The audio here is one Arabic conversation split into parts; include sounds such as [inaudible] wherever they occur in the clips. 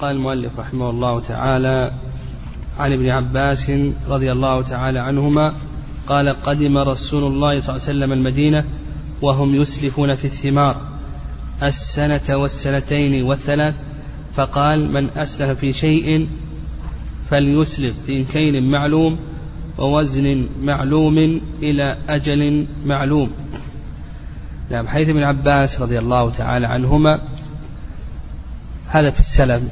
قال المؤلف رحمه الله تعالى عن ابن عباس رضي الله تعالى عنهما قال قدم رسول الله صلى الله عليه وسلم المدينة وهم يسلفون في الثمار السنة والسنتين والثلاث فقال من أسلف في شيء فليسلف في كيل معلوم ووزن معلوم إلى أجل معلوم. نعم حيث ابن عباس رضي الله تعالى عنهما هذا في السلم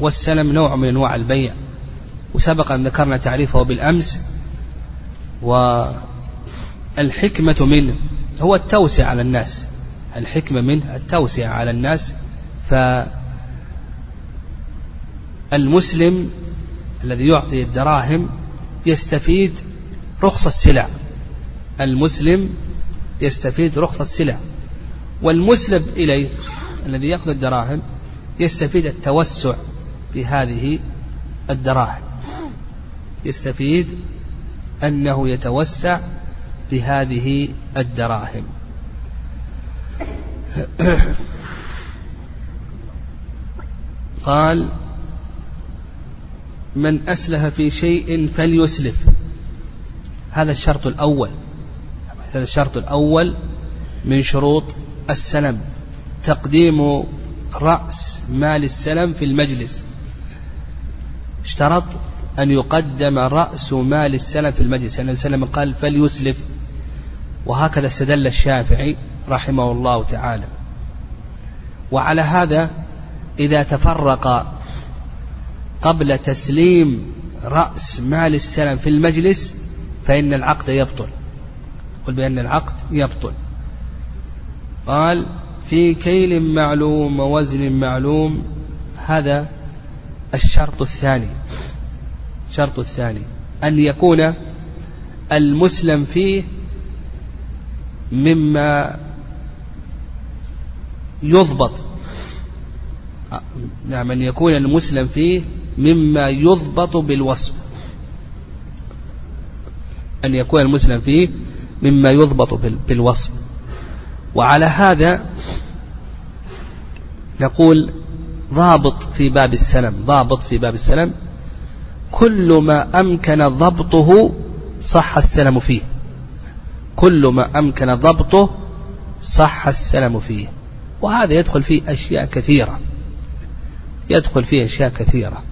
والسلم نوع من أنواع البيع. وسبق أن ذكرنا تعريفه بالأمس والحكمة منه هو التوسع على الناس. الحكمة منه التوسع على الناس. فالمسلم الذي يعطي الدراهم يستفيد رخص السلع. المسلم يستفيد رخص السلع. والمسلم إليه الذي يأخذ الدراهم يستفيد التوسع في هذه الدراهم. يستفيد أنه يتوسع بهذه الدراهم. [coughs] قال من أسلف في شيء فليسلف. هذا الشرط الأول. هذا الشرط الأول من شروط السلم. تقديم رأس مال السلم في المجلس. اشترط أن يقدم رأس مال السلم في المجلس. يعني السلم قال فليسلف. وهكذا استدل الشافعي رحمه الله تعالى. وعلى هذا إذا تفرق قبل تسليم رأس مال السلم في المجلس فإن العقد يبطل. قل بأن العقد يبطل. قال في كيل معلوم ووزن معلوم هذا الشرط الثاني. الشرط الثاني. أن يكون المسلم فيه مما يضبط. نعم أن يكون المسلم فيه مما يضبط بالوصف. أن يكون المسلم فيه مما يضبط بالوصف. وعلى هذا نقول ضابط في باب السلم ضابط في باب السلم. كل ما أمكن ضبطه صح السلم فيه. كل ما أمكن ضبطه صح السلم فيه. وهذا يدخل فيه أشياء كثيرة. يدخل فيه أشياء كثيرة.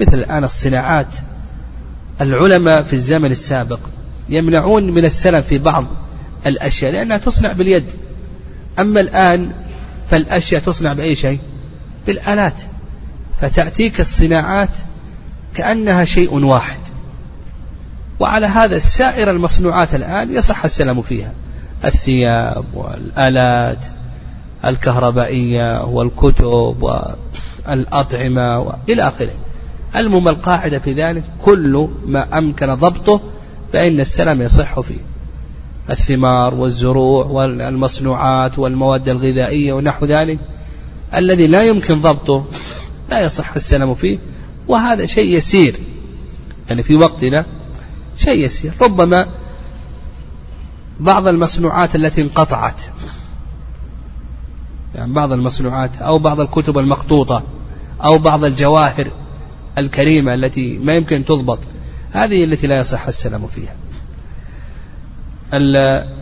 مثل الآن الصناعات. العلماء في الزمن السابق يمنعون من السلم في بعض الأشياء لأنها تصنع باليد. أما الآن فالأشياء تصنع بأي شيء؟ بالآلات فتأتيك الصناعات كأنها شيء واحد. وعلى هذا سائر المصنوعات الآن يصح السلام فيها. الثياب والآلات الكهربائية والكتب والأطعمة وإلى آخره. المهم القاعدة في ذلك كل ما أمكن ضبطه فإن السلام يصح فيه. الثمار والزروع والمصنوعات والمواد الغذائية ونحو ذلك الذي لا يمكن ضبطه لا يصح السلام فيه وهذا شيء يسير. يعني في وقتنا شيء يسير. ربما بعض المصنوعات التي انقطعت يعني بعض المصنوعات أو بعض الكتب المخطوطة أو بعض الجواهر الكريمة التي ما يمكن تضبط هذه التي لا يصح السلام فيها.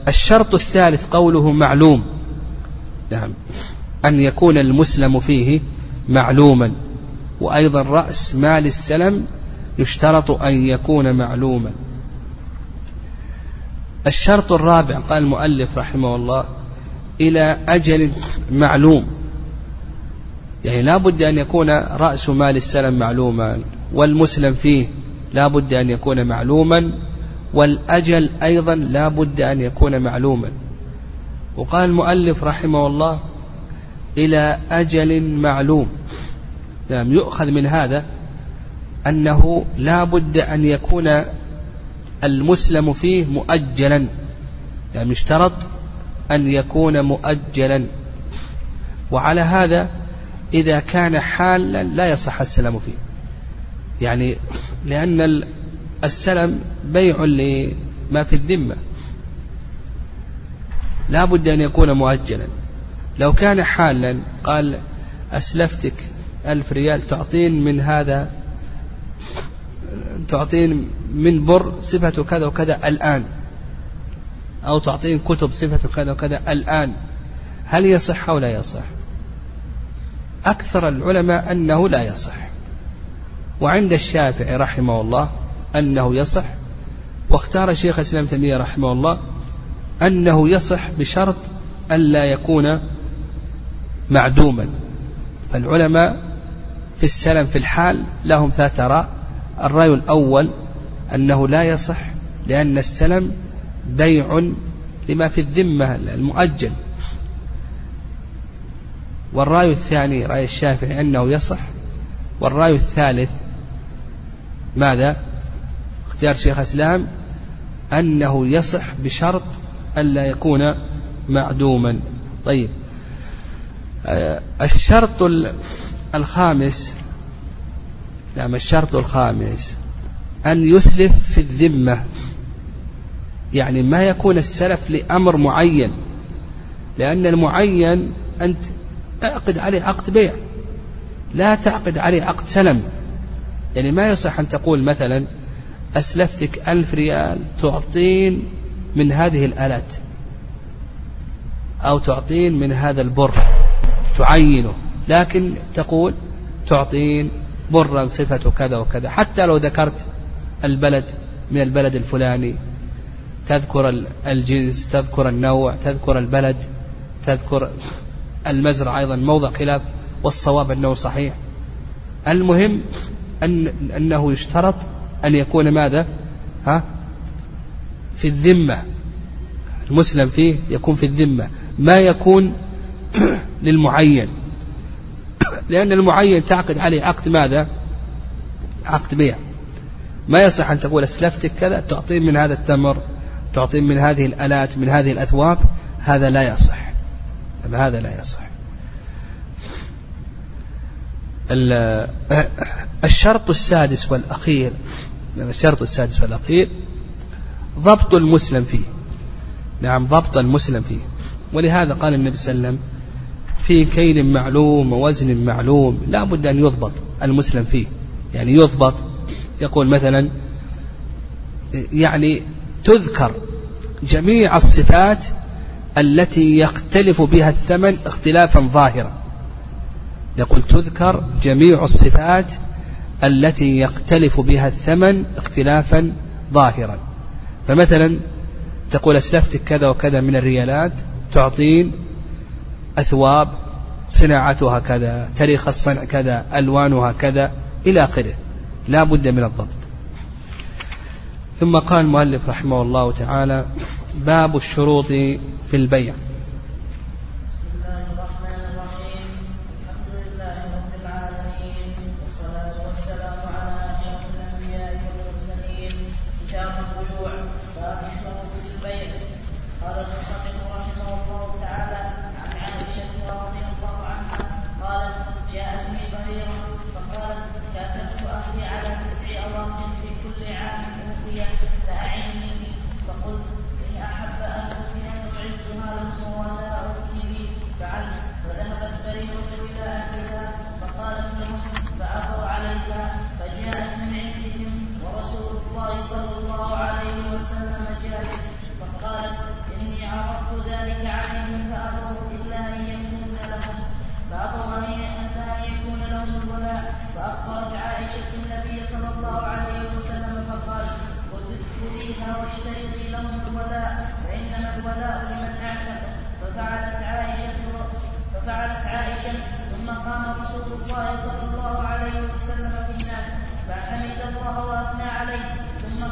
الشرط الثالث قوله معلوم. نعم. أن يكون المسلم فيه معلوما وأيضا رأس مال السلم يشترط أن يكون معلوما. الشرط الرابع قال المؤلف رحمه الله إلى أجل معلوم. يعني لا بد أن يكون رأس مال السلم معلوما والمسلم فيه لا بد أن يكون معلوما والأجل أيضا لا بد أن يكون معلوما. وقال المؤلف رحمه الله إلى أجل معلوم. نعم يؤخذ من هذا أنه لا بد أن يكون المسلم فيه مؤجلا. يعني يشترط أن يكون مؤجلا. وعلى هذا إذا كان حالا لا يصح السلام فيه. يعني لأن السلم بيع لما في الذمة. لا بد أن يكون مؤجلا. لو كان حالا قال أسلفتك ألف ريال تعطين من هذا تعطين من بر صفة كذا وكذا الآن. أو تعطين كتب صفة كذا وكذا الآن. هل يصح أو لا يصح؟ أكثر العلماء أنه لا يصح. وعند الشافعي رحمه الله أنه يصح. واختار شيخ الإسلام تيمية رحمه الله أنه يصح بشرط أن لا يكون معدوما. فالعلماء في السلم في الحال لهم ثلاث آراء. الرأي الأول أنه لا يصح لأن السلم بيع لما في الذمة المؤجل. والرأي الثاني رأي الشافعي أنه يصح. والرأي الثالث ماذا؟ اختيار شيخ الإسلام أنه يصح بشرط ألا يكون معدوما. طيب. الشرط الخامس نعم الشرط الخامس أن يسلف في الذمة. يعني ما يكون السلف لأمر معين لأن المعين أنت اعقد عليه عقد بيع لا تعقد عليه عقد سلم. يعني ما يصح أن تقول مثلا أسلفتك ألف ريال تعطين من هذه الآلات أو تعطين من هذا البر. تعينه لكن تقول تعطين برا صفة كذا وكذا. حتى لو ذكرت البلد من البلد الفلاني تذكر الجنس تذكر النوع تذكر البلد تذكر المزرعة أيضا موضع خلاف والصواب أنه صحيح. المهم أن أنه يشترط أن يكون ماذا؟ ها؟ في الذمة. المسلم فيه يكون في الذمة. ما يكون للمعين. لأن المعين تعقد عليه عقد ماذا؟ عقد بيع. ما يصح أن تقول أسلفتك كذا تعطين من هذا التمر تعطين من هذه الآلات من هذه الأثواب. هذا لا يصح. هذا لا يصح. [coughs] الشرط السادس والأخير الشرط السادس والأخير ضبط المسلم فيه. نعم ضبط المسلم فيه. ولهذا قال النبي صلى الله عليه وسلم في كيل معلوم ووزن معلوم لا بد أن يضبط المسلم فيه. يعني يضبط يقول مثلا يعني تذكر جميع الصفات التي يختلف بها الثمن اختلافا ظاهرا. يقول تذكر جميع الصفات التي يختلف بها الثمن اختلافا ظاهرا. فمثلا تقول أسلفتك كذا وكذا من الريالات تعطين أثواب صناعتها كذا تاريخ الصنع كذا ألوانها كذا إلى آخره. لا بد من الضبط. ثم قال المؤلف رحمه الله تعالى باب الشروط في البيع.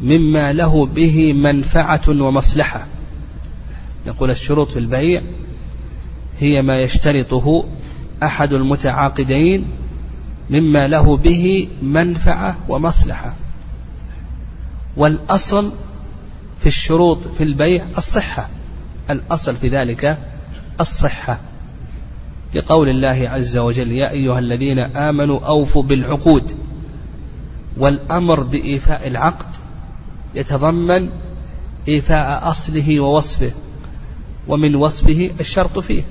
مما له به منفعة ومصلحة. نقول الشروط في البيع هي ما يشترطه أحد المتعاقدين مما له به منفعة ومصلحة. والأصل في الشروط في البيع الصحة. الأصل في ذلك الصحة. لقول الله عز وجل يا أيها الذين آمنوا أوفوا بالعقود والأمر بإيفاء العقد يتضمن إيفاء أصله ووصفه ومن وصفه الشرط فيه.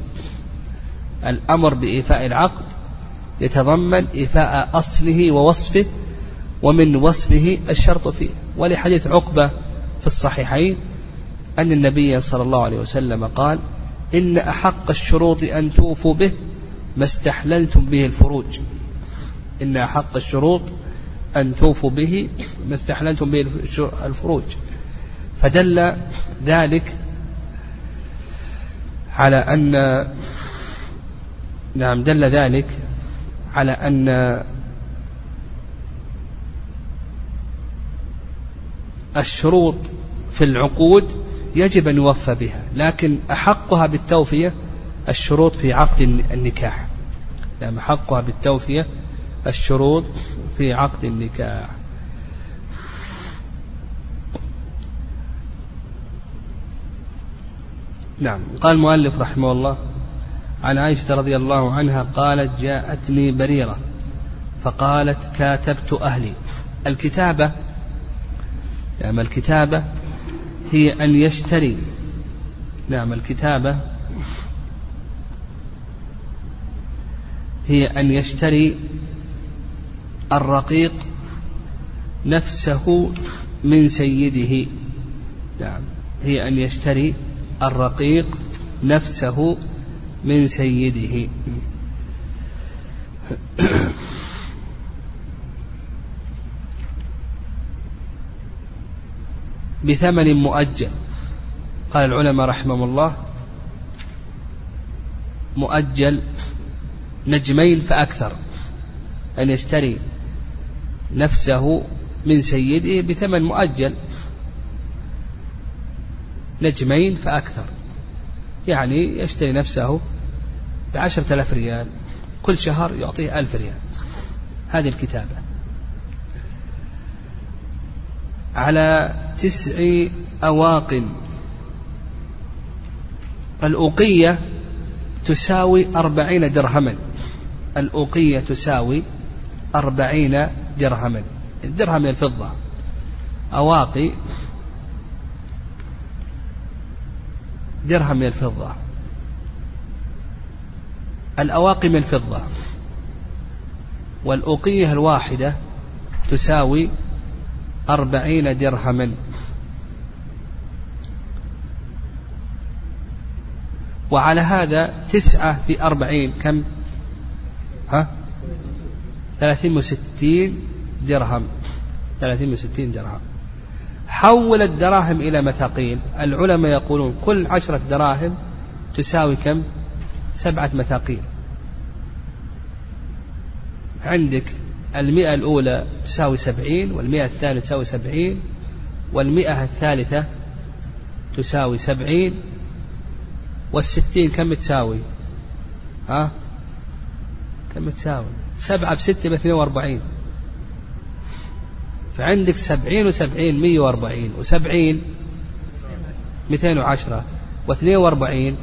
الأمر بإيفاء العقد يتضمن إيفاء أصله ووصفه ومن وصفه الشرط فيه. ولحديث عقبة في الصحيحين أن النبي صلى الله عليه وسلم قال إن أحق الشروط أن توفوا به ما استحللتم به الفروج. إن أحق الشروط أن توفوا به ما استحللتم به الفروج. فدل ذلك على أن نعم دل ذلك على أن الشروط في العقود يجب أن يوفى بها لكن أحقها بالتوفية الشروط في عقد النكاح. نعم أحقها بالتوفية الشروط في عقد النكاح. نعم. قال المؤلف رحمه الله عن عائشة رضي الله عنها قالت جاءتني بريرة فقالت كاتبت أهلي. الكتابة نعم الكتابة هي أن يشتري. نعم الكتابة هي أن يشتري الرقيق نفسه من سيده. نعم. هي أن يشتري الرقيق نفسه من سيده. [clears throat] بثمن مؤجل. قال العلماء رحمهم الله مؤجل نجمين فأكثر. أن يشتري نفسه من سيده بثمن مؤجل نجمين فأكثر. يعني يشتري نفسه بعشرة آلاف ريال كل شهر يعطيه ألف ريال. هذه الكتابة. على تسع أواق. الأوقية تساوي أربعين درهما. الأوقية تساوي أربعين درهما الدرهم من الفضة. أواقي. درهم من الفضة. الأواقي من الفضة. والأوقية الواحدة تساوي أربعين درهما. وعلى هذا تسعة في أربعين. كم؟ ها؟ ثلاثين وستين درهم. ثلاثين وستين درهم. حول الدراهم إلى مثاقيل. العلماء يقولون كل عشرة دراهم تساوي كم؟ سبعة مثاقيل. عندك المئة الأولى تساوي سبعين والمئة الثانية تساوي سبعين والمئة الثالثة تساوي سبعين والستين كم تساوي؟ ها؟ كم تساوي؟ سبعة بستة باثنين وأربعين. فعندك سبعين وسبعين مية وأربعين وسبعين مئتين وعشرة واثنين وأربعين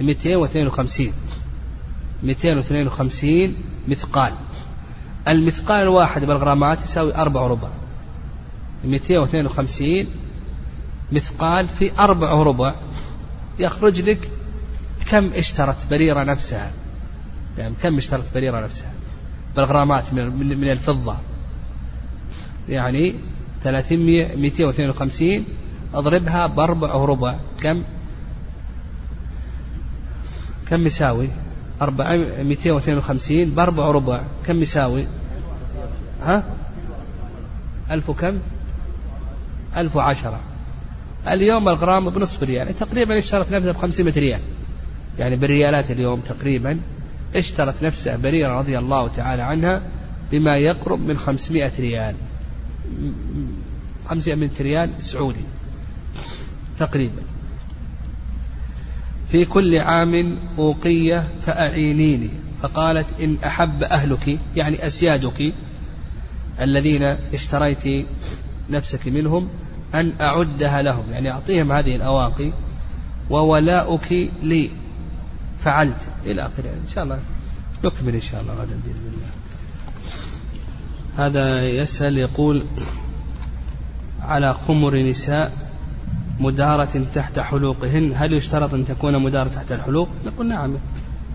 مئتين واثنين وخمسين. مئتين واثنين وخمسين مثقال. المثقال الواحد بالغرامات يساوي أربع ربع. مئتين واثنين وخمسين مثقال في أربع ربع يخرج لك كم اشترت بريرة نفسها. يعني كم اشترت بريرة نفسها؟ بالغرامات من, من الفضة. يعني 300 252 اضربها بأربع وربع كم؟ كم يساوي؟ 252 بأربع وربع كم يساوي؟ ها؟ ألف وكم؟ ألف وعشرة. اليوم الغرام بنصف ريال. يعني تقريبا اشترت نفسها ب 500 ريال. يعني بالريالات اليوم تقريبا اشترت نفسها بريرة رضي الله تعالى عنها بما يقرب من 500 ريال. 500 ريال سعودي تقريبا. في كل عام أوقية فأعينيني. فقالت إن أحب أهلك يعني أسيادك الذين اشتريت نفسك منهم أن أعدها لهم. يعني أعطيهم هذه الأواقي وولاؤك لي. فعلت إلى آخره. إن شاء الله نكمل إن شاء الله غدا بإذن الله. هذا يسأل يقول على خمر نساء مدارة تحت حلوقهن هل يشترط أن تكون مدارة تحت الحلوق؟ نقول نعم.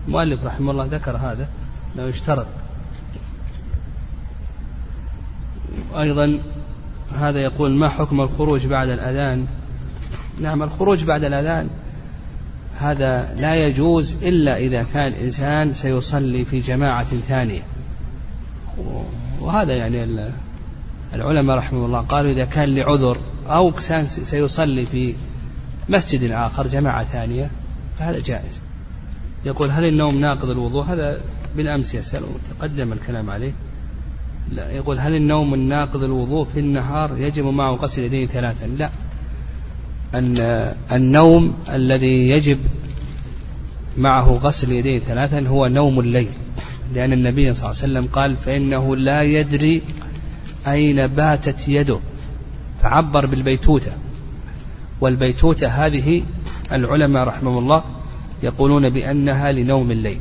المؤلف رحمه الله ذكر هذا لا يشترط. أيضا هذا يقول ما حكم الخروج بعد الأذان؟ نعم الخروج بعد الأذان هذا لا يجوز إلا إذا كان إنسان سيصلي في جماعة ثانية. وهذا يعني العلماء رحمه الله قالوا إذا كان لعذر أو كان سيصلي في مسجد آخر جماعة ثانية فهذا جائز. يقول هل النوم ناقض الوضوء؟ هذا بالأمس يسأل وتقدم الكلام عليه. لا يقول هل النوم الناقض الوضوء في النهار يجب معه غسل يديه ثلاثا؟ لا. النوم الذي يجب معه غسل يديه ثلاثا هو نوم الليل. لأن النبي صلى الله عليه وسلم قال فإنه لا يدري أين باتت يده. فعبر بالبيتوتة. والبيتوتة هذه العلماء رحمه الله يقولون بأنها لنوم الليل.